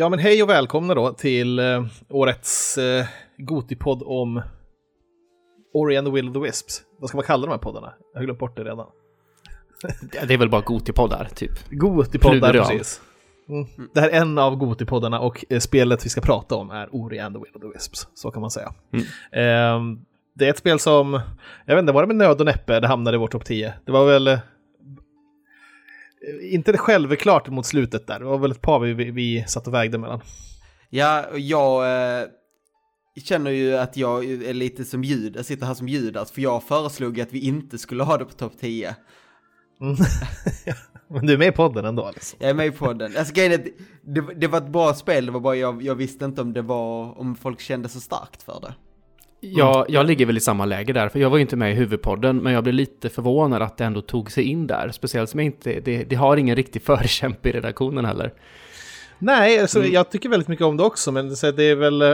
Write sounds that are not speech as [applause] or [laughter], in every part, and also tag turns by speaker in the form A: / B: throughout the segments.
A: Ja, men hej och välkomna då till eh, årets eh, Gotipodd om Ori and the Will of the Wisps. Vad ska man kalla de här poddarna? Jag har glömt bort det redan.
B: Det är väl bara Gotipoddar, typ.
A: Gotipoddar,
B: Plural.
A: precis. Mm. Det här är en av Gotipoddarna och eh, spelet vi ska prata om är Ori and the Will of the Wisps. Så kan man säga.
B: Mm.
A: Ehm, det är ett spel som, jag vet inte, var det med nöd och näppe det hamnade i vår topp 10? Det var väl... eh, Inte självklart mot slutet där, det var väl ett par vi, vi, vi satt och vägde mellan.
C: Ja, jag eh, känner ju att jag är lite som ljud, jag sitter här som Judas, för jag föreslog att vi inte skulle ha det på topp 10.
A: Mm. [laughs] Men du är med i podden ändå liksom.
C: Jag är med på den. Alltså grejen det, det var ett bra spel, det var bara jag, jag visste inte om det var, om folk kände så starkt för det.
B: Jag, jag ligger väl i samma läge där, för jag var ju inte med i huvudpodden, men jag blev lite förvånad att det ändå tog sig in där. Speciellt som jag inte, det, det har ingen riktig [laughs] förkämpe i redaktionen heller.
A: Nej, alltså, jag tycker väldigt mycket om det också, men det är väl... eh,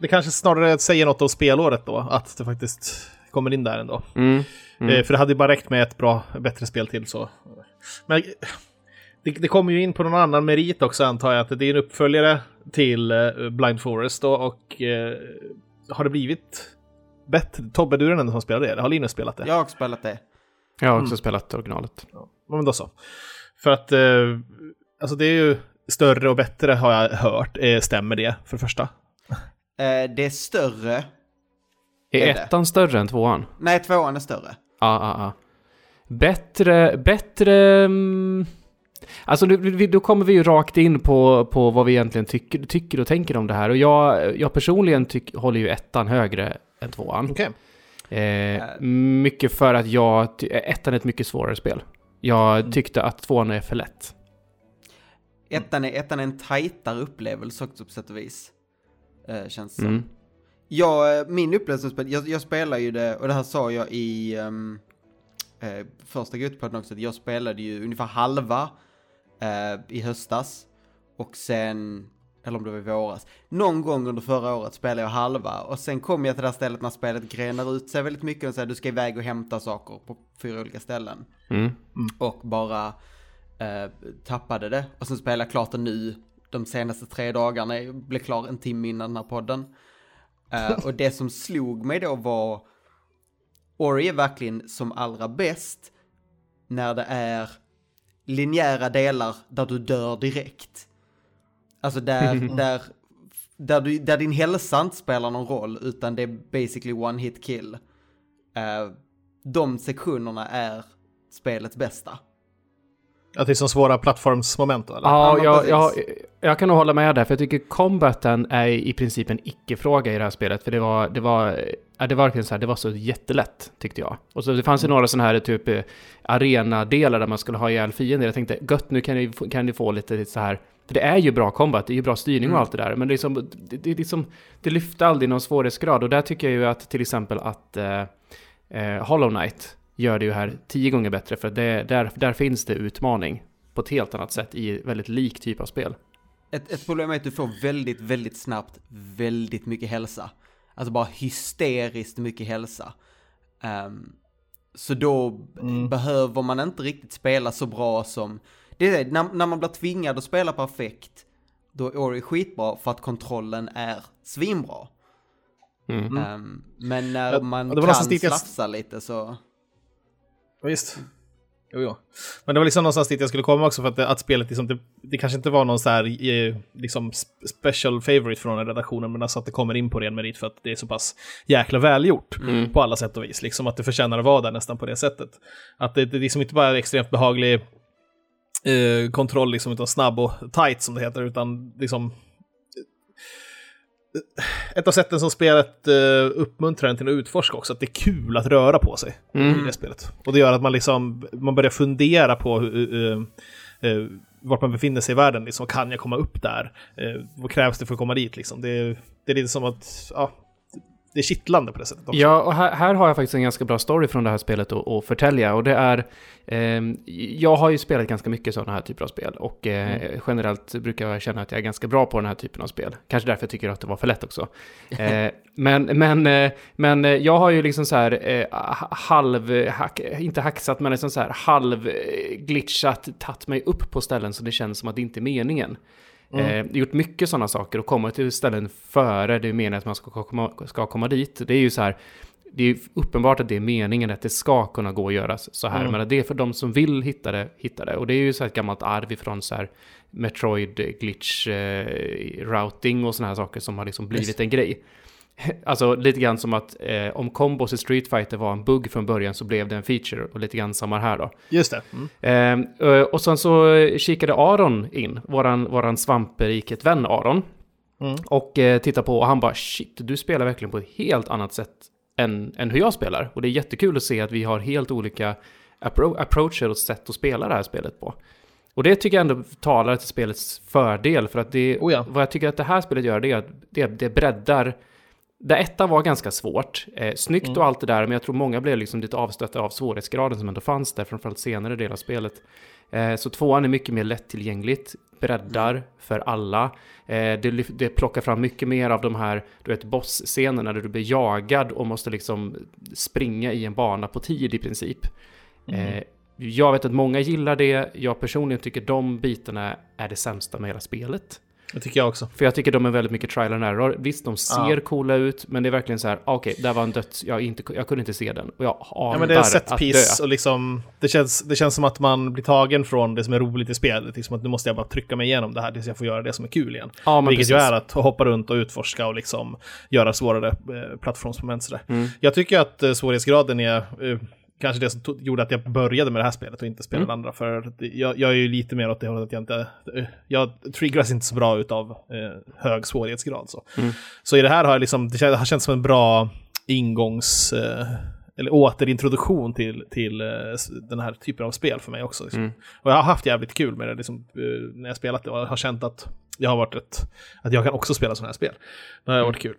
A: Det kanske snarare säger något om spelåret då, att det faktiskt kommer in där ändå.
B: Mm.
A: Eh, För det hade ju bara räckt med ett bra, bättre spel till så. Men det, det kommer ju in på någon annan merit också antar jag, att det är en uppföljare till eh, Blind Forest då, och har det blivit bättre? Tobbe, du är den enda som spelar det, eller har Linus spelat det?
C: Jag har också spelat det.
B: Jag har också spelat originalet.
A: Ja, men då så. För att, eh, alltså det är ju större och bättre har jag hört. Eh, stämmer det, för det första?
C: Eh, det är större,
B: Är
C: Är det?
B: ettan större än tvåan?
C: nej tvåan är större.
B: Ja, ja, ja. Bättre, bättre... mm, Alltså, då kommer vi ju rakt in på, på vad vi egentligen tycker, tycker och tänker om det här. Och jag, jag personligen tyck, håller ju ettan högre än tvåan.
A: Okej.
B: Eh, mycket för att jag... ty- Ettan är ett mycket svårare spel. Jag tyckte att tvåan är för lätt.
C: Ettan är, ettan är en tajtare upplevelse också på sätt och vis. Eh, känns det som.
B: Mm.
C: Ja, eh, min upplevelse, jag, jag spelar ju det, och det här sa jag i um, eh, första Gutpodden också, att jag spelade ju ungefär halva eh, i höstas. Och sen, eller om det var i våras, någon gång under förra året spelade jag halva. Och sen kom jag till det här stället när spelet grenar ut sig väldigt mycket och säger du ska iväg och hämta saker på fyra olika ställen.
B: Mm.
C: Och bara eh, tappade det. Och sen spelade jag klart det nu de senaste tre dagarna. Jag blev klar en timme innan den här podden. Eh, och det som slog mig då var Ori är verkligen som allra bäst när det är linjära delar där du dör direkt. Alltså där, där, där, du, där din hälsa inte spelar någon roll utan det är basically one hit kill. Eh, de sektionerna är spelets bästa.
A: Att det är som svåra plattformsmoment eller?
B: Ja,
C: Ja,
B: jag, jag, jag kan nog hålla med där, för jag tycker combaten är i princip en icke-fråga i det här spelet. För det var, det var, ja, det var verkligen så här, det var så jättelätt, tyckte jag. Och så det fanns ju några sådana här typ eh, arena-delar där man skulle ha ihjäl fiender. Jag tänkte, gött, nu kan ni, kan ni få lite så här, för det är ju bra combat, det är ju bra styrning och allt det där, men det, är som, det, det, är liksom, det lyfte aldrig någon svårighetsgrad. Och där tycker jag ju att till exempel att eh, eh, Hollow Knight gör det ju här tio gånger bättre, för det, där, där finns det utmaning på ett helt annat sätt i väldigt lik typ av spel.
C: Ett, ett problem är att du får väldigt, väldigt snabbt väldigt mycket hälsa. Alltså bara hysteriskt mycket hälsa. Ehm, så då behöver man inte riktigt spela så bra som... Det är det, när, när man blir tvingad att spela perfekt, då är Ori skitbra för att kontrollen är svinbra.
B: Mm.
C: Ehm, men när
A: Ja,
C: man kan slafsa lite så...
A: Visst. Jo, jo. Men det var liksom någonstans dit jag skulle komma också för att, att spelet liksom, det, det kanske inte var någon så här eh, liksom sp- special favorite från redaktionen, men alltså att det kommer in på ren merit för att det är så pass jäkla välgjort på alla sätt och vis. Liksom att det förtjänar att vara där nästan på det sättet. Att det, det är liksom inte bara är extremt behaglig eh, kontroll, liksom, utan snabb och tight som det heter, utan liksom ett av sätten som spelet uh, uppmuntrar en till att utforska också, att det är kul att röra på sig i det spelet. Och det gör att man liksom, man börjar fundera på hur, uh, uh, vart man befinner sig i världen. Liksom, kan jag komma upp där? Vad krävs det för att komma dit? Liksom? Det, det är lite som att, ja, det är kittlande på det sättet också.
B: Ja, och här, här har jag faktiskt en ganska bra story från det här spelet att, att förtälja. Och det är... ehm, jag har ju spelat ganska mycket sådana här typer av spel. Och eh, generellt brukar jag känna att jag är ganska bra på den här typen av spel. Kanske därför jag tycker att det var för lätt också. [laughs] Eh, men, men, eh, men eh, jag har ju liksom så här eh, ha- halv... Hack, inte hacksat, men liksom så här halv eh, glitchat, tagit mig upp på ställen så det känns som att det inte är meningen. Mm. Eh, gjort mycket sådana saker och kommit till ställen före det är meningen att man ska komma, ska komma dit. Det är ju så här, det är uppenbart att det är meningen att det ska kunna gå att göra så här. Mm. Men det är för de som vill hitta det, hitta det. Och det är ju så här ett gammalt arv ifrån så här Metroid glitch eh, routing och sådana här saker som har liksom blivit Just. en grej. [laughs] Alltså lite grann som att eh, om kombos i Street Fighter var en bugg från början så blev det en feature och lite grann samma här då.
A: Just det.
B: Mm. Eh, och sen så kikade Aron in, våran, våran svamperiket vän Aron. Mm. Och eh, tittade på och han bara shit, du spelar verkligen på ett helt annat sätt än, än hur jag spelar. Och det är jättekul att se att vi har helt olika appro approacher och sätt att spela det här spelet på. Och det tycker jag ändå talar till spelets fördel. För att det, oh ja. vad jag tycker att det här spelet gör det är att det, det breddar det etta var ganska svårt. Eh, snyggt mm. och allt det där, men jag tror många blev liksom lite avstötta av svårighetsgraden som ändå fanns där, framförallt senare del av spelet. Eh, så tvåan är mycket mer lättillgängligt, breddar mm. för alla. Eh, det, det plockar fram mycket mer av de här, du vet, boss-scenerna där du blir jagad och måste liksom springa i en bana på tid i princip. Mm. Eh, jag vet att många gillar det, jag personligen tycker de bitarna är det sämsta med hela spelet.
A: Det tycker jag också.
B: För jag tycker de är väldigt mycket trial and error. Visst, de ser ja. coola ut, men det är verkligen så här, okej, okay, där var en döds, jag, inte, jag kunde inte se den. Och jag
A: ja, men det är set piece och liksom, det känns, det känns som att man blir tagen från det som är roligt i spelet. Liksom att nu måste jag bara trycka mig igenom det här tills jag får göra det som är kul igen. Ja, Vilket precis. ju är att hoppa runt och utforska och liksom göra svårare eh, plattformsmoment. Mm. Jag tycker att eh, svårighetsgraden är eh, kanske det som gjorde att jag började med det här spelet och inte spelade mm. andra. För jag, jag, är ju lite mer åt det hållet att jag inte... Jag triggas inte så bra utav eh, hög svårighetsgrad. Så. Mm. så i det här har jag liksom, det har känts som en bra ingångs... Eh, eller återintroduktion till, till eh, den här typen av spel för mig också. Liksom. Mm. Och jag har haft jävligt kul med det liksom, eh, när jag spelat det och har känt att jag har varit ett, att jag kan också spela sådana här spel. Det har varit kul.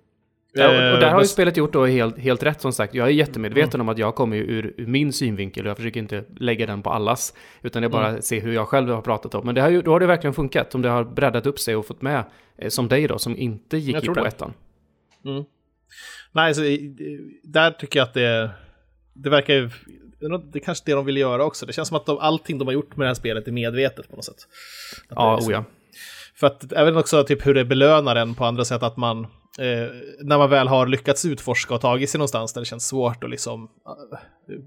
B: Ja, och, och där har ju spelet gjort då helt, helt rätt som sagt. Jag är jättemedveten mm. om att jag kommer ur, ur, min synvinkel och jag försöker inte lägga den på allas. Utan det är bara mm. se hur jag själv har pratat om. Men det har ju, då har det verkligen funkat. Om det har breddat upp sig och fått med, eh, som dig då, som inte gick i på det. ettan.
A: Mm. Nej, så där tycker jag att det, det verkar ju... Det är kanske det de vill göra också. Det känns som att de, allting de har gjort med det här spelet är medvetet på något sätt. Att
B: ja, liksom, oh ja.
A: För att även också typ hur det belönar en på andra sätt, att man eh, när man väl har lyckats utforska och tagit sig någonstans där det känns svårt och liksom uh,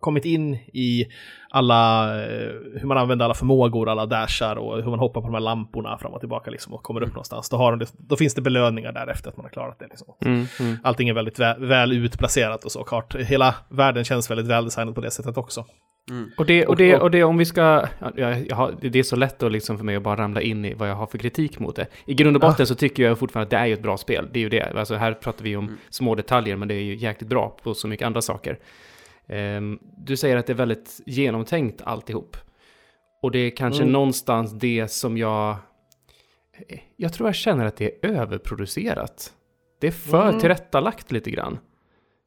A: kommit in i alla, uh, hur man använder alla förmågor, alla dashar och hur man hoppar på de här lamporna fram och tillbaka liksom och kommer upp mm. någonstans. Då, har de, då finns det belöningar därefter att man har klarat det. Liksom. Mm, mm. Allting är väldigt väl, väl utplacerat och så. Kart. Hela världen känns väldigt väldesignad på det sättet också.
B: Mm. Och, det, och, det, och det om vi ska, ja, jag har, det är så lätt då liksom för mig att bara ramla in i vad jag har för kritik mot det. I grund och botten ah. så tycker jag fortfarande att det är ju ett bra spel. Det är ju det. Alltså här pratar vi om mm. små detaljer, men det är ju jäkligt bra på så mycket andra saker. Um, du säger att det är väldigt genomtänkt alltihop. Och det är kanske mm. någonstans det som jag... Jag tror jag känner att det är överproducerat. Det är för mm. tillrättalagt lite grann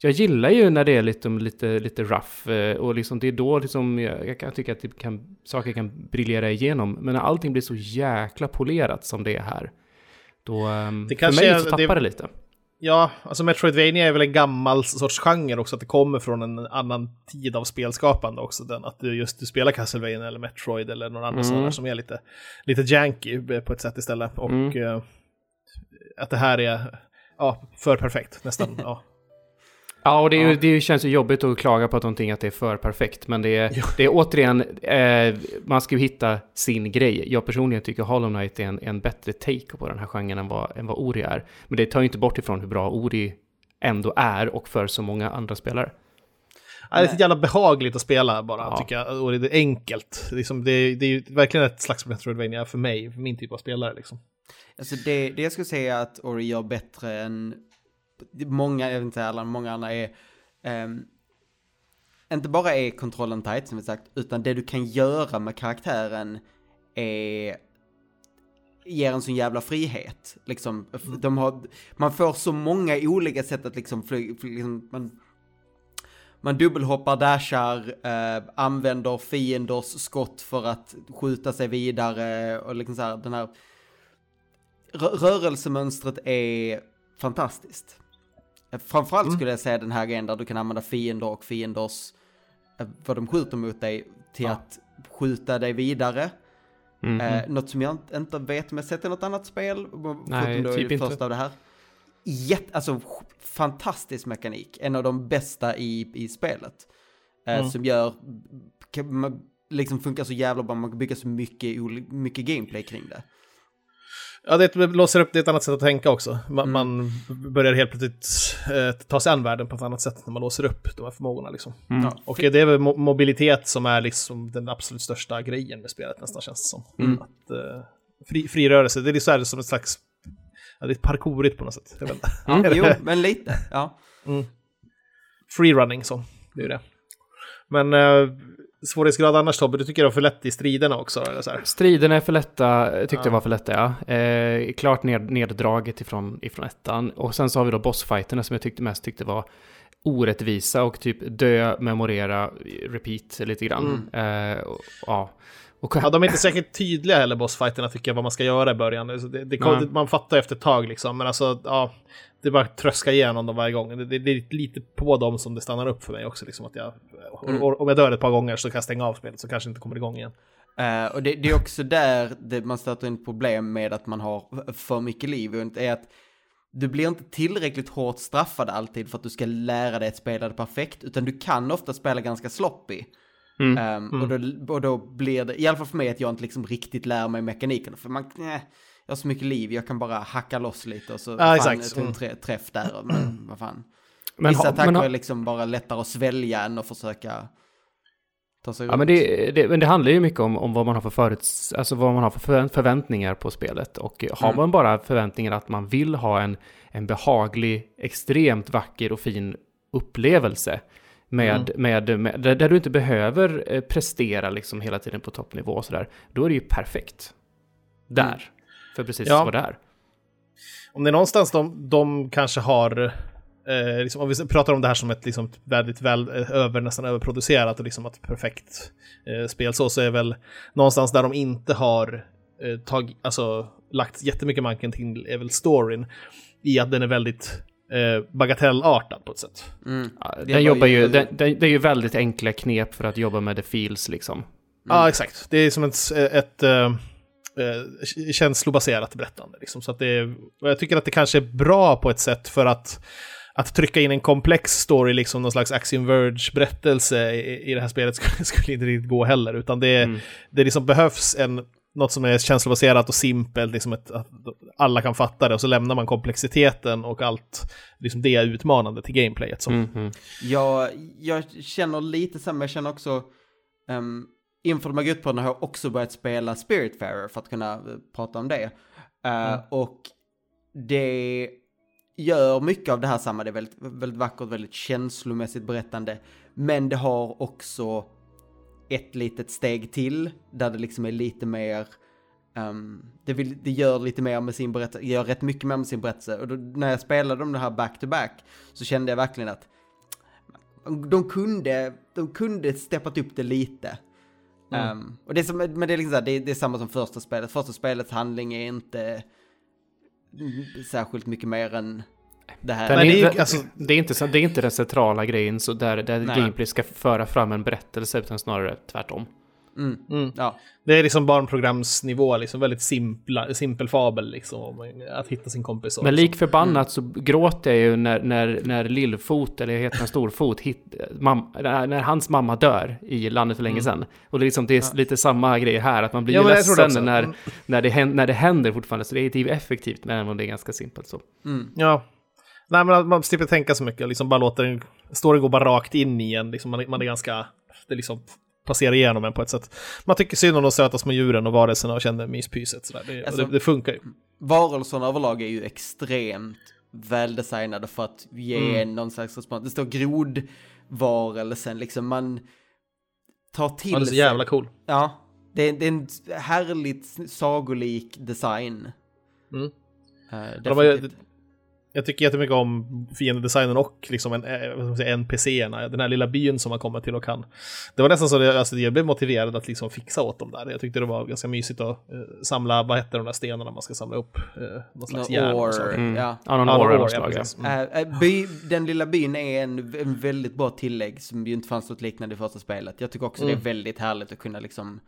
B: jag gillar ju när det är lite, lite, lite rough eh, och liksom det är då liksom jag, jag kan tycka att det kan, saker kan briljera igenom. Men när allting blir så jäkla polerat som det är här, då ehm, det för mig så tappar det, det lite.
A: Ja, alltså Metroidvania är väl en gammal sorts genre också, att det kommer från en annan tid av spelskapande också. Den, att du just du spelar Castlevania eller Metroid eller någon annan mm. sån som är lite, lite janky på ett sätt istället. Och mm. uh, att det här är ja, för perfekt nästan. [laughs] ja.
B: Ja, och det, är, ja. det känns ju jobbigt att klaga på att någonting att det är för perfekt. Men det är, ja. det är återigen, eh, man ska ju hitta sin grej. Jag personligen tycker Hollow Knight är en, en bättre take på den här genren än vad, än vad Ori är. Men det tar ju inte bort ifrån hur bra Ori ändå är och för så många andra spelare.
A: Ja, det är så jävla behagligt att spela bara, ja. tycker jag. Och det är enkelt. Liksom, det, det är ju verkligen ett slags Metroidvania för mig, för min typ av spelare. Liksom.
C: Alltså det, det jag skulle säga att Ori gör bättre än många, jag vet inte alla, många andra är, um, inte bara är kontrollen tight som vi sagt, utan det du kan göra med karaktären är ger en sån jävla frihet. Liksom, mm. de har, man får så många olika sätt att liksom, fly, fly, liksom man, man dubbelhoppar, dashar, eh, använder fienders skott för att skjuta sig vidare och liksom så här, den här rörelsemönstret är fantastiskt. Framförallt mm. skulle jag säga den här grejen där du kan använda fiender och fienders, eh, vad de skjuter mot dig, till ja. att skjuta dig vidare.
B: Mhm.
C: Eh, något som jag inte- vet om jag sett i något annat spel,
B: Nej, typ
C: det
B: inte.
C: första av det här. Jätte, alltså fantastisk mekanik, en av de bästa i, i spelet. Eh,
A: Mm.
C: Som gör, kan, man, liksom funkar så jävla bra, man kan bygga så mycket, mycket gameplay kring det.
A: Ja, det låser upp, det är ett annat sätt att tänka också. Man,
C: Mm.
A: man börjar helt plötsligt eh, ta sig an världen på ett annat sätt när man låser upp de här förmågorna. Liksom.
B: Mm.
C: Ja,
A: Och det är väl mo- mobilitet som är liksom den absolut största grejen med spelet nästan känns det som.
C: Mm.
A: Att, eh, fri, fri rörelse, det är så här som ett slags... Ja, det är parkourigt på något sätt. Jag vet [laughs]
C: jo, men lite. Ja.
A: Free running så, det är det. Men eh, svårighetsgrad annars Tobbe, du tycker det var för lätt i striderna också? Eller så här?
B: Striderna är för lätta, tyckte
A: Ja.
B: jag var för lätta ja. Eh, klart ned, neddraget ifrån, ifrån ettan. Och sen så har vi då bossfighterna som jag tyckte mest tyckte var orättvisa och typ dö, memorera, repeat lite grann. Eh, och, ja. Och,
A: Ja, de är inte säkert tydliga heller, bossfighterna, tycker jag, vad man ska göra i början. Alltså, Det, det,
B: Nej.
A: man fattar efter ett tag liksom, men alltså, ja, det är bara att tröska igenom dem varje gång. Det, det, det är lite på dem som det stannar upp för mig också, liksom att jag,
C: Mm.
A: och, och, om jag dör ett par gånger så kan jag stänga av spelet så kanske inte kommer igång igen.
C: Eh, och det, är också där det, man stöter in problem med att man har för mycket liv. Och är att du blir inte tillräckligt hårt straffad alltid för att du ska lära dig att spela det perfekt, utan du kan ofta spela ganska sloppy.
B: Mm.
C: Ehm, Och, då, och då blir det, i alla fall för mig, att jag inte liksom riktigt lär mig mekaniken. För man, nej, jag har så mycket liv, jag kan bara hacka loss lite och så
A: Ja,
C: fan,
A: exakt.
C: ett
A: Mm.
C: trä, träff där. Men [clears throat] vad fan.
B: men,
C: Vissa attacker
B: men,
C: är liksom bara lättare att svälja än att försöka ta sig
B: Ja,
C: runt.
B: men det, det, men det handlar ju mycket om, om vad man har för föruts, alltså vad man har för förvä- förväntningar på spelet. Och har
C: Mm.
B: man bara förväntningar att man vill ha en, en behaglig, extremt vacker och fin upplevelse med, med, med, där, där du inte behöver eh, prestera liksom hela tiden på toppnivå och sådär, då är det ju perfekt. Där.
C: Mm.
B: För precis
A: Ja.
B: vad det är.
A: Om det är någonstans de, de kanske har, eh, liksom, om vi pratar om det här som ett liksom, väldigt väl, eh, över, nästan överproducerat och liksom ett perfekt eh, spel så, så är väl någonstans där de inte har eh, tag, alltså, lagt jättemycket manken till är väl storyn i att den är väldigt eh, bagatellartad på ett sätt.
C: Mm.
B: Ja, Den jobbar
C: ju-
B: ju, den, den, det är ju väldigt enkla knep för att jobba med the feels liksom.
A: Ja, exakt. Det är som ett, ett eh, eh, känslobaserat berättande. Liksom. Så att det är, och jag tycker att det kanske är bra på ett sätt för att, att trycka in en komplex story, liksom någon slags Axiom Verge-berättelse i, i det här spelet [laughs] skulle, skulle inte riktigt gå heller. Utan det,
B: Mm.
A: det liksom behövs en, något som är känslobaserat och simpelt, liksom ett, att alla kan fatta det. Och så lämnar man komplexiteten och allt, liksom det är utmanande till gameplayet. Som,
B: Mm, mm.
C: Jag, jag känner lite samma, jag känner också, um, inför de här gruppoddarna har jag också börjat spela Spiritfarer för att kunna eh, prata om det. Eh, Och det gör mycket av det här samma, det är väldigt, väldigt vackert, väldigt känslomässigt berättande. Men det har också ett litet steg till, där det liksom är lite mer, ehm, det, vill, det gör lite mer med sin berättelse, gör rätt mycket mer med sin berättelse. Och då, när jag spelade de här back-to-back så kände jag verkligen att de kunde, de kunde steppat upp det lite. Ehm, och det är, som, men det är, liksom så här, det, är, det är samma som första spelet. Första spelets handling är inte mm, särskilt mycket mer än det här.
B: Den
A: Men
B: är,
A: det är ju-
B: inte-
A: alltså-
B: det, är inte, så- det är inte den centrala grejen så där, där gameplay ska föra fram en berättelse utan snarare tvärtom.
C: Mm.
A: Mm.
C: Ja.
A: Det är liksom barnprogramsnivå, liksom väldigt simpla, simpel fabel, liksom, om att hitta sin kompis.
B: Men
A: så.
B: lik förbannat så gråter jag ju när, när, när Lillfot, eller heter han Storfot, hit, mam, när, hans mamma dör i landet för länge sedan. Och det är, liksom, det är lite samma grej här, att man blir
A: Ja, jag
B: ledsen när,
A: Mm.
B: när, det händer, när det händer fortfarande. Så det är ju effektivt, men även om det är ganska simpelt så.
C: Mm.
A: Ja. Nej, men man slipper tänka så mycket, liksom bara låter den, storyn gå bara rakt in i en, liksom, man, är- man är ganska, det liksom passerar igenom en på ett sätt. Man tycker synd om de söta små djuren och varelserna och känner myspyset sådär. Det,
C: Alltså-
A: det, det funkar ju.
C: Varelserna överlag är ju extremt väldesignade för att ge
A: Mm.
C: någon slags respons. Det står grodvarelsen, liksom man tar till
A: Han är så
C: sig-
A: jävla cool.
C: Ja, det är, det är en härligt sagolik design.
A: Mm.
C: Uh,
A: De har ju- Jag tycker jättemycket om fiendedesignen och liksom en, eh, NPCerna, den här lilla byn som man kommer till och kan. Det var nästan så att jag, alltså, jag blev motiverad att liksom fixa åt dem där. Jag tyckte det var ganska mysigt att eh, samla, vad heter de där stenarna man ska samla upp? Eh, någon slags järn och så.
B: Mm.
C: ja.
B: Ja, någon
A: ja. Mm.
C: Eh, by, den lilla byn är en, en väldigt bra tillägg som ju inte fanns något liknande i första spelet. Jag tycker också det
A: Mm.
C: är väldigt härligt att kunna liksom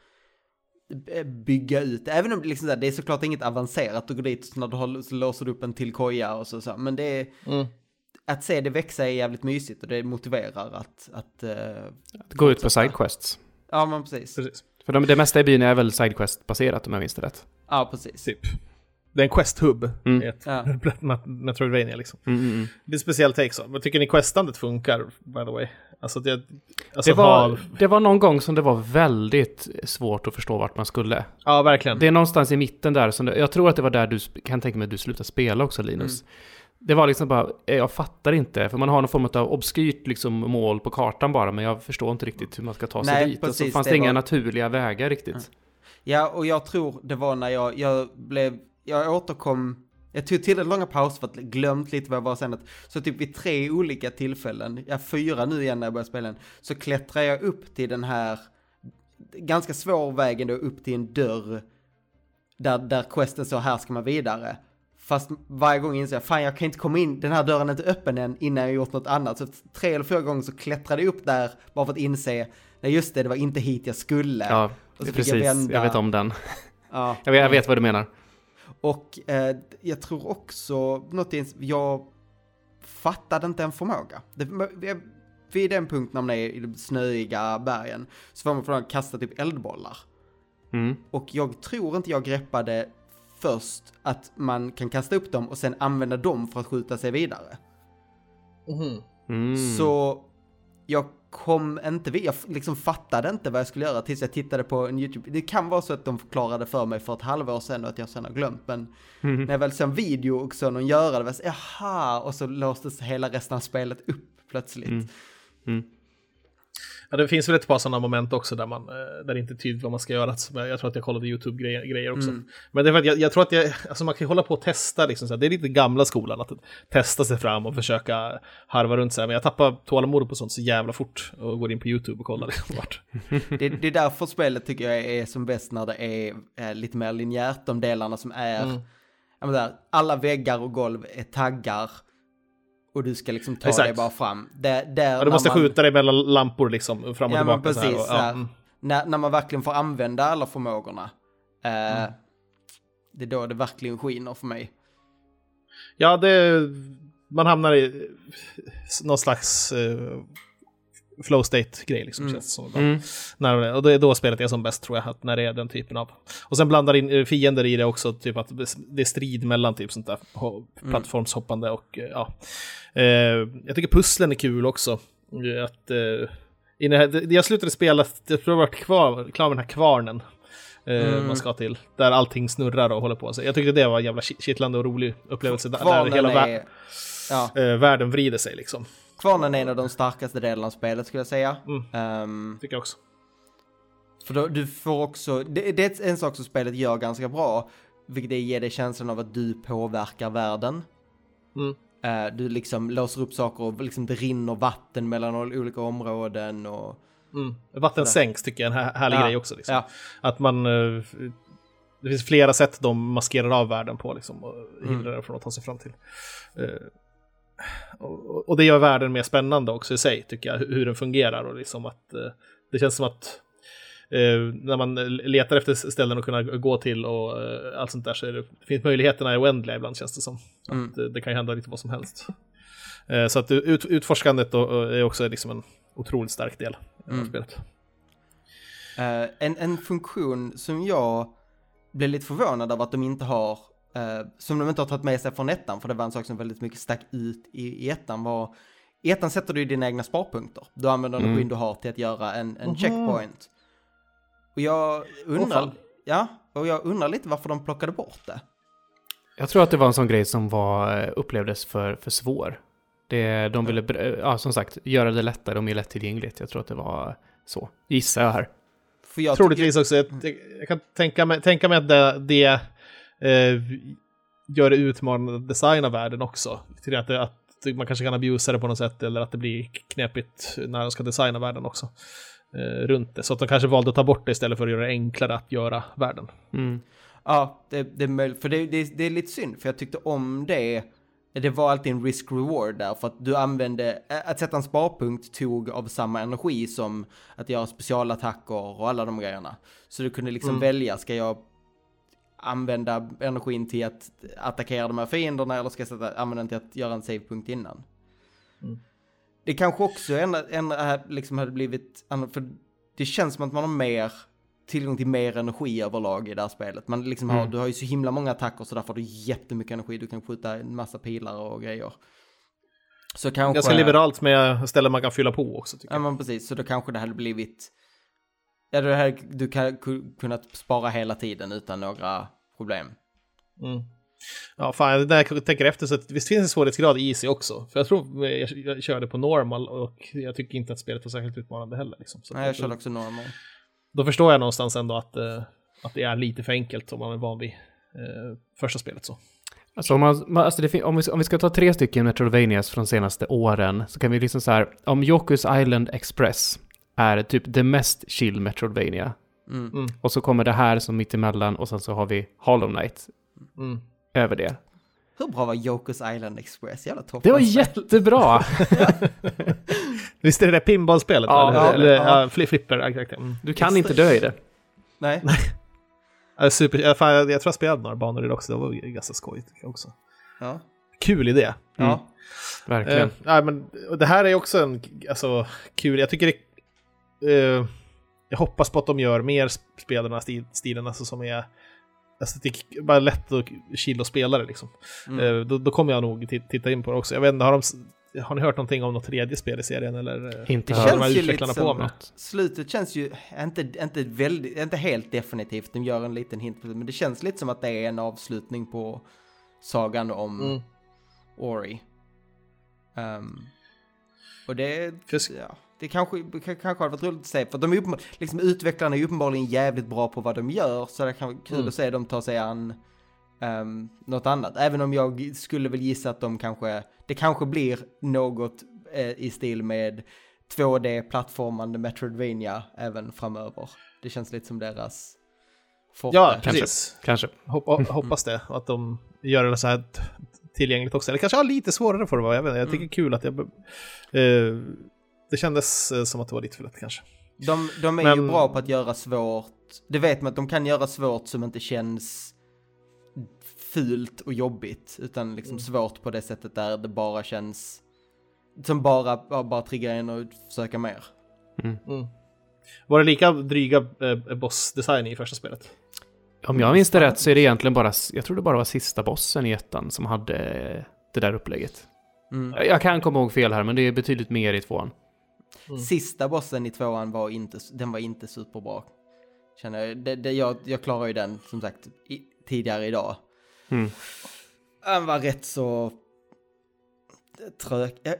C: bygga ut, även om det, liksom, det är såklart inget avancerat att gå dit när du har, så låser du upp en till koja och så, så men det är,
A: Mm.
C: att se det växa är jävligt mysigt och det motiverar att, att uh,
B: Att gå ut på sidequests.
C: ja men precis.
A: Precis.
B: För de, det mesta i byn är väl sidequest-baserat om jag minns det rätt.
C: Ja, precis.
A: Typ. Det är en quest-hub
B: Mm.
A: i ett
C: Ja. [laughs]
A: Met- Metroidvania liksom.
B: Mm, mm, mm.
A: Det är en speciell take så. Vad tycker ni questandet funkar, by the way? Alltså det... Alltså
B: Det, var,
A: ha-
B: det var någon gång som det var väldigt svårt att förstå vart man skulle.
A: Ja, verkligen.
B: Det är någonstans i mitten där, som det, jag tror att det var där du kan tänka mig att du slutade spela också Linus. Det var liksom bara, eh, jag fattar inte, för man har någon form av obskyrt liksom mål på kartan bara, men jag förstår inte riktigt hur man ska ta sig
C: Nej,
B: dit. och så
C: precis,
B: fanns det,
C: det
B: inga
C: var-
B: naturliga vägar riktigt.
C: Ja, och jag tror det var när jag, jag blev, jag återkom, jag tog tillräckligt långa pauser för att glömt lite vad jag var sen. Att, så typ vid tre olika tillfällen, ja fyra nu igen när jag började spela den, så klättrar jag upp till den här ganska svår vägen då upp till en dörr där, där questen så här ska man vidare. Fast varje gång inser jag, fan jag kan inte komma in, den här dörren är inte öppen än innan jag gjort något annat. Så tre eller fyra gånger så klättrade jag upp där bara för att inse, nej just det, det var inte hit jag skulle.
B: Ja,
C: Och så
B: precis.
C: jag
B: Jag,
C: vända.
B: vet om den.
C: Ja.
B: Jag vet, jag vet vad du menar.
C: Och eh, jag tror också, något i- jag fattade inte en förmåga. Det, jag- vid den punkten när man är i de snöiga bergen så får man från att kasta typ eldbollar.
B: Mm.
C: Och jag tror inte jag greppade först att man kan kasta upp dem och sen använda dem för att skjuta sig vidare.
A: Mhm.
B: Mm.
C: Så jag kom inte vid, jag liksom fattade inte vad jag skulle göra tills jag tittade på en YouTube. Det kan vara så att de förklarade för mig för ett halvår sedan och att jag sen har glömt, men
B: Mhm.
C: när jag väl såg en video och såg någon göra det, var jag så, jaha, och så låstes hela resten av spelet upp plötsligt.
B: Mm. Mm.
A: Ja, det finns väl ett par sådana moment också där, man, eh, där det inte är tydligt vad man ska göra. Jag tror att jag kollade YouTube-grejer grejer också.
C: Mm.
A: Men det är för att jag, jag tror att jag, alltså man kan hålla på och testa, liksom, så här, det är lite gamla skolan, att testa sig fram och försöka harva runt. Så här. Men jag tappar tålamodet på sånt så jävla fort och går in på YouTube och kollar liksom, vart. [laughs]
C: Det, det är därför spelet tycker jag är som bäst när det är eh, lite mer linjärt, de delarna som är,
A: Mm.
C: menar, alla väggar och golv är taggar och du ska liksom ta
A: Exakt.
C: dig bara fram. Där, där
A: Ja, du måste
C: man-
A: skjuta dig mellan lampor liksom, fram och
C: Ja,
A: tillbaka.
C: precis,
A: och, ja, mm.
C: När, när man verkligen får använda alla förmågorna. Eh, Det är då det verkligen skiner för mig.
A: ja, det, man hamnar i någon slags eh, flow state-grej liksom.
C: Mm.
A: Känns som.
B: Mm.
A: När, och det är då spelet är som bäst tror jag, att när det är den typen av... Och sen blandar in eh, fiender i det också, typ att det är strid mellan typ sånt där ho- plattformshoppande och eh, ja. Eh, jag tycker pusslen är kul också. Att, här, jag slutade spela, jag tror jag varit kvar, klar med den här kvarnen.
C: Mm.
A: Man ska till, där allting snurrar och håller på. Så jag tyckte det var en jävla ki- kittlande och rolig upplevelse. Där, där
C: Kvarnen
A: hela
C: är, ja,
A: världen vrider sig liksom.
C: Kvarnen är en av de starkaste delarna av spelet skulle jag säga.
A: Mm.
C: Ehm,
A: Tycker jag också.
C: för då, du får också, det, det är en sak som spelet gör ganska bra, vilket är ger dig känslan av att du påverkar världen.
A: Mm.
C: Eh, du liksom låser upp saker och liksom det rinner vatten mellan olika områden och...
A: Mm. Vatten
C: Sådär.
A: sänks tycker jag är en här- härlig
C: Ja,
A: grej också. Liksom.
C: ja.
A: Att man... eh, Det finns flera sätt de maskerar av världen på liksom, och
C: Mm.
A: hindrar den från att ta sig fram till. Eh, Och, och det gör världen mer spännande också i sig, tycker jag, hur den fungerar. Och liksom att, eh, det känns som att eh, när man letar efter ställen att kunna gå till och eh, allt sånt där så är det, finns möjligheterna är oändliga ibland känns det som.
C: Mm.
A: att, eh, det kan ju hända lite vad som helst. Så att ut, utforskandet då, är också liksom en otroligt stark del av
C: Mm.
A: spelet.
C: Eh, en, en funktion som jag blev lite förvånad över att de inte har, eh, som de inte har tagit med sig från ettan, för det var en sak som väldigt mycket stack ut i, i ettan var, i ettan sätter du dina egna sparpunkter. Du använder
B: Mm.
C: energin du har till att göra en, en checkpoint. Och jag undrar, ja, och jag undrar lite varför de plockade bort det.
B: Jag tror att det var en sån grej som var, eh, upplevdes för, för svår. Det, de ville, bre- ja, som sagt, göra det lättare och mer lättillgängligt. Jag tror att det var så. Gissar jag här.
C: För jag
A: Troligtvis också, jag, jag, jag kan tänka mig, tänka mig att det, det eh, gör det utmanande att designa världen också. Till att, det, att man kanske kan abusa det på något sätt eller att det blir knepigt när de ska designa världen också. Eh, runt det. Så att de kanske valde att ta bort det istället för att göra det enklare att göra världen.
B: Mm.
C: Ja, det, det är möjligt. För det, det, det är lite synd, för jag tyckte om det det var alltid en risk-reward där för att du använde, att sätta en sparpunkt tog av samma energi som att göra specialattacker och alla de grejerna. Så du kunde liksom
A: Mm.
C: välja, ska jag använda energin till att attackera de här fienderna eller ska jag sätta, använda den till att göra en savepunkt innan?
A: Mm.
C: Det kanske också ändå, ändå liksom hade blivit, för det känns som att man har mer tillgång till mer energi överlag i det här spelet. Man liksom har,
B: Mm.
C: du har ju så himla många attacker så därför har du jättemycket energi. Du kan skjuta en massa pilar och grejer. Så kanske...
A: Ganska liberalt med ställen man kan fylla på också. Tycker
C: Ja
A: jag.
C: men precis, så då kanske det hade blivit... Ja, det här, du kan ku- kunnat spara hela tiden utan några problem.
A: Mm. Ja, fan, när jag tänker efter så att visst finns en svårighetsgrad i Easy också. För jag tror jag, jag körde på normal och jag tycker inte att spelet var särskilt utmanande heller. Liksom. Så
C: Nej, jag körde också normal.
A: Då förstår jag någonstans ändå att, eh, att det är lite för enkelt om man är van vid eh, första spelet så.
B: Alltså om, man, alltså det, om, vi, om vi ska ta tre stycken Metroidvanias från senaste åren så kan vi liksom så här, om Yoku's Island Express är typ det mest chill Metroidvania.
C: Mm.
A: Mm.
B: Och så kommer det här som mittemellan och sen så har vi Hollow Knight
A: Mm.
B: över det.
C: Hur bra var Joker's Island Express? Jävla toppen.
B: Det var jättebra! [laughs] [laughs]
A: Visst är det det pinballspelet?
B: Ja,
A: eller
C: ja,
A: eller
C: ja.
A: ja, fli- flipper. Mm.
B: Du kan inte dö i det.
C: Nej. [laughs]
A: Ja, Super, fan, jag, jag tror jag spelade några banor i det också, det var ganska skojigt jag också.
C: Ja.
A: Kul idé.
C: Ja.
B: Verkligen.
A: Eh, nej, men och det här är också en alltså, kul, jag tycker det... Eh, jag hoppas på att de gör mer sp- spel i den här stil, stilen, alltså som är... Alltså det är bara lätt och chill att spela det liksom.
C: Mm.
A: Eh, då, då kommer jag nog ti- titta in på det också. Jag vet inte, har, de, har ni hört någonting om något tredje spel i serien eller? eh,
B: Inte hört
A: de här
C: känns ju lite
A: på med?
C: Slutet känns ju inte, inte, väldigt, inte helt definitivt, de gör en liten hint men det känns lite som att det är en avslutning på sagan om
A: Mm.
C: Ori. Ehm, och det,
A: För-
C: ja, det kanske, kanske hade varit roligt att se, för de är uppenbar, liksom utvecklarna är uppenbarligen jävligt bra på vad de gör, så det kan vara kul
A: Mm.
C: att se dem ta sig an um, något annat. Även om jag skulle väl gissa att de kanske, det kanske blir något eh, i stil med 2D-plattformande Metroidvania även framöver. Det känns lite som deras forte.
A: Ja,
B: Kanske.
A: precis.
B: Kanske.
A: Hoppa, hoppas det, att de gör det så här tillgängligt också. Eller kanske ja, lite svårare får det vara, jag vet inte. Jag tycker
C: Mm.
A: det är kul att jag... Eh, det kändes eh, som att det var lite för lätt kanske.
C: De, de är ju
A: Men-
C: bra på att göra svårt. Det vet man att de kan göra svårt som inte känns fult och jobbigt. Utan liksom
A: Mm.
C: svårt på det sättet där det bara känns som bara, bara, triggar en och försöka mer.
A: Mm. Var det lika dryga eh, bossdesign i första spelet?
B: Om jag minns det rätt så är det egentligen bara, jag tror det bara var sista bossen i ettan som hade det där upplägget.
C: Mm.
B: Jag kan komma ihåg fel här, men det är betydligt mer i tvåan.
A: Mm.
C: Sista bossen i tvåan var inte, den var inte superbra. Känner jag, det, det, jag, jag klarar ju den som sagt i, tidigare idag.
B: Mm.
C: Han var rätt så trög. eh,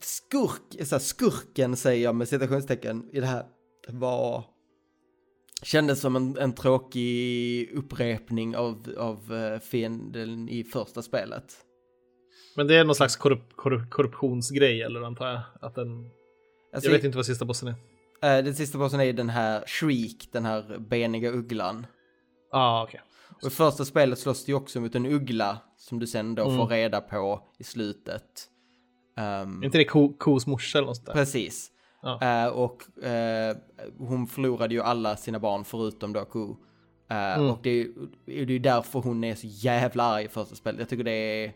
C: Skurk, så här, skurken säger jag med citationstecken i det här var kändes som en, en tråkig upprepning av, av eh, fienden i första spelet.
A: Men det är någon slags korrup korrup korruptionsgrej eller antar jag? Att den...
C: Alltså,
A: jag vet inte vad sista bossen är.
C: eh, den sista bossen är den här Shriek, den här beniga ugglan.
A: Ja, ah, okej.
C: Och i första spelet slåss du också mot en uggla som du sen då
A: Mm.
C: får reda på i slutet. Ehm,
A: Är inte det ko kos morsa eller något där?
C: Precis.
A: Ja.
C: Eh, och eh, hon förlorade ju alla sina barn förutom då Ko. Eh,
A: Mm.
C: Och det är ju därför hon är så jävla arg i första spelet. Jag tycker det är...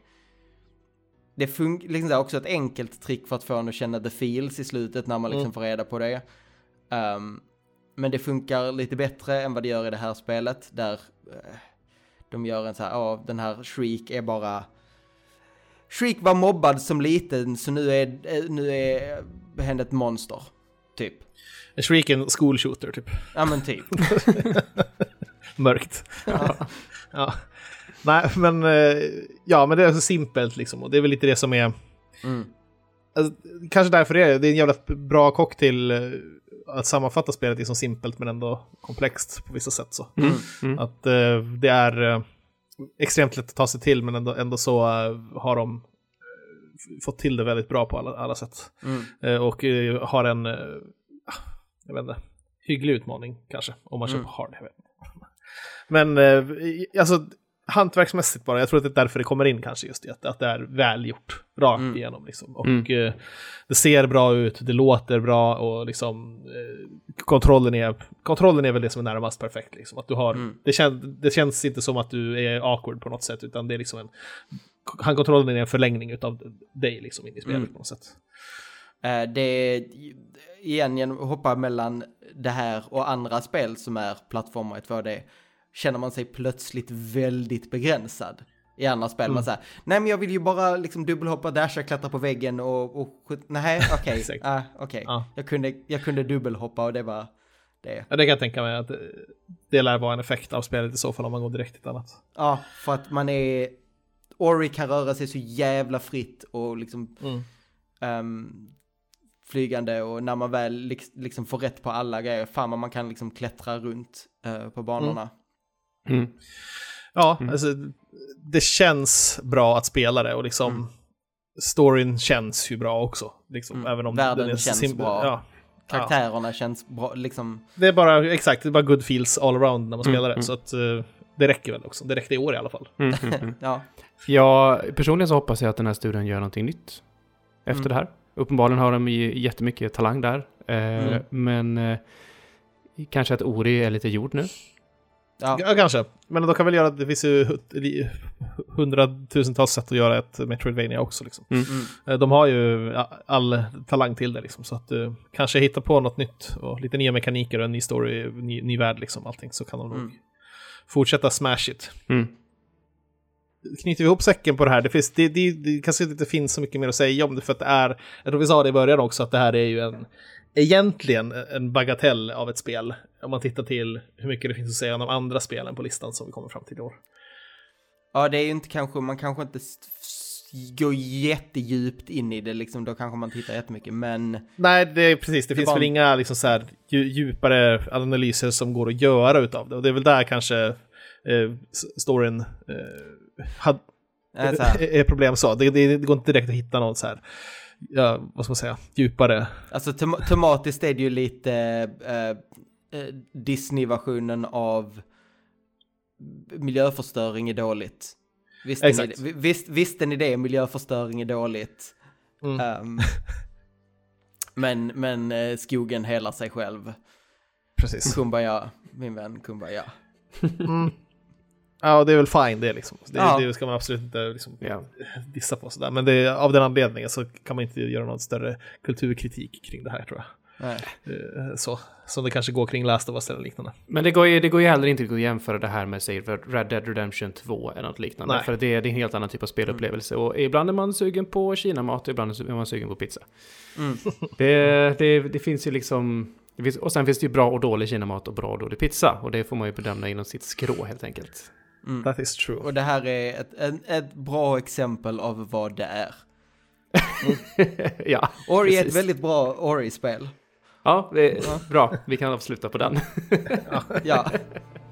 C: Det funkar liksom här också ett enkelt trick för att få henne att känna the feels i slutet när man liksom
A: Mm.
C: får reda på det. Ehm, men det funkar lite bättre än vad det gör i det här spelet där eh, de gör en så här, ja den här Shriek är bara Shriek var mobbad som liten så nu är, eh, nu är henne ett monster. Typ.
A: En Shriek är en school shooter typ.
C: Ja men typ. [laughs]
A: Mörkt. ja. Nej, men... eh, Ja, men det är så simpelt liksom. Och det är väl lite det som är...
C: Mm.
A: Alltså, kanske därför det är det är en jävla bra cocktail eh, att sammanfatta spelet i så simpelt men ändå komplext på vissa sätt. så.
B: Mm. Mm.
A: Att eh, det är eh, extremt lätt att ta sig till men ändå, ändå så eh, har de eh, fått till det väldigt bra på alla, alla sätt.
C: Mm.
A: Och har en, eh, jag vet inte, hygglig utmaning kanske om man
C: Mm.
A: köper hard. Jag vet. inte. Men alltså, hantverksmässigt bara. Jag tror att det är därför det kommer in kanske just det, att, det är välgjort rakt
C: Mm.
A: igenom. Liksom. Och
B: Mm.
A: eh, det ser bra ut, det låter bra och liksom eh, kontrollen, är, kontrollen är väl det som är närmast perfekt. Liksom. Att du har,
C: Mm.
A: det, kän, det känns inte som att du är awkward på något sätt, utan det är liksom en... Handkontrollen är en förlängning av dig liksom in i spelet
C: Mm.
A: på något sätt.
C: Eh, Det är, igen, genom att hoppa mellan det här och andra spel som är plattformar i 2D, känner man sig plötsligt väldigt begränsad. I andra spel, man säger, nej men jag vill ju bara liksom dubbelhoppa, dasha, klättra på väggen och, och nej [laughs] okej,
A: Exakt.
C: ah, okej.
A: Ja.
C: Jag, kunde, jag kunde dubbelhoppa och det var det.
A: Ja, det kan jag tänka mig att eh, det lär vara en effekt av spelet i så fall om man går direkt till ett annat.
C: Ja, för att man är, Ori kan röra sig så jävla fritt och liksom
A: Mm.
C: ehm, flygande och när man väl liks- liksom får rätt på alla grejer, fan man kan liksom klättra runt eh, på banorna.
B: Mm.
A: Ja,
B: Mm.
A: alltså det känns bra att spela det och liksom
C: Mm.
A: storyn känns ju bra också. Liksom,
C: Mm.
A: även om
C: Världen
A: den är
C: känns
A: simpel.
C: bra.
A: Ja.
C: Karaktärerna känns bra, liksom,
A: Det är bara, exakt, det är bara good feels all around när man
B: Mm,
A: spelar det.
B: mm.
A: Så att eh, det räcker väl också. Det räckte i år i alla fall.
B: Mm, mm, [laughs] mm.
C: ja.
B: Ja, personligen så hoppas jag att den här studion gör någonting nytt efter
C: Mm.
B: det här. Uppenbarligen har de ju jättemycket talang där. Eh,
A: Mm.
B: Men eh, kanske att Ori är lite gjord nu.
C: Ja,
A: Ja, kanske. Men då kan väl göra, det finns ju hu- hundratusentals sätt att göra ett Metroidvania också. Liksom.
C: mm.
A: Eh, De har ju all talang till det liksom. Så att du kanske hittar på något nytt och lite nya mekaniker och en ny story, ny, ny värld liksom. Allting så kan de nog
C: Mm.
A: fortsätta smash it.
B: Mm.
A: knyter vi ihop säcken på det här, det, finns, det, det, det kanske inte finns så mycket mer att säga om det, för att det är, jag tror vi sa det i början också, att det här är ju en, egentligen en bagatell av ett spel, om man tittar till hur mycket det finns att säga om de andra spelen på listan som vi kommer fram till i år.
C: ja, det är ju inte kanske, man kanske inte går jättedjupt in i det, liksom, då kanske man tittar jättemycket, men
A: Nej, det är precis, det,
C: Det
A: finns
C: var
A: väl inga liksom så här, dju- djupare analyser som går att göra utav det, och det är väl där kanske eh, storyn eh, had, [laughs] är problem så. Det, det, det går inte direkt att hitta något så här, ja, vad ska man säga, djupare
C: alltså tem tematiskt är det ju lite eh, eh, Disney-versionen av miljöförstöring är dåligt. Visste ni,
A: Exakt.
C: visst, visste ni det? Miljöförstöring är dåligt.
A: Mm.
C: Ehm, men men eh, skogen helar sig själv.
A: Precis.
C: Kumbaya, min vän Kumbaya.
A: Mm. Ja, och det är väl fine det liksom. Det,
C: Ja.
A: det ska man absolut inte liksom,
B: Ja.
A: dissa på sådär. Men det, av den anledningen så kan man inte göra någon större kulturkritik kring det här tror jag.
C: Nej.
A: Eh, Så, som det kanske går kring Last of Us eller liknande.
B: Men det går, ju, det går ju heller inte att jämföra det här med säg, Red Dead Redemption 2 eller något liknande.
A: Nej.
B: För det, det är en helt annan typ av spelupplevelse. Och ibland är man sugen på Kina-mat och ibland är man sugen på pizza.
C: Mm. [laughs]
B: Det, det, det finns ju liksom... Finns, och sen finns det ju bra och dålig Kina-mat och bra och dålig pizza. Och det får man ju bedöma inom sitt skrå helt enkelt.
C: Mm.
A: That is true.
C: Och det här är ett, ett, ett bra exempel av vad det är. [laughs]
B: ja,
C: Ori är ett
B: precis.
C: väldigt bra Ori-spel.
B: Ja, det, bra. Vi kan avsluta på den.
C: Ja. [laughs]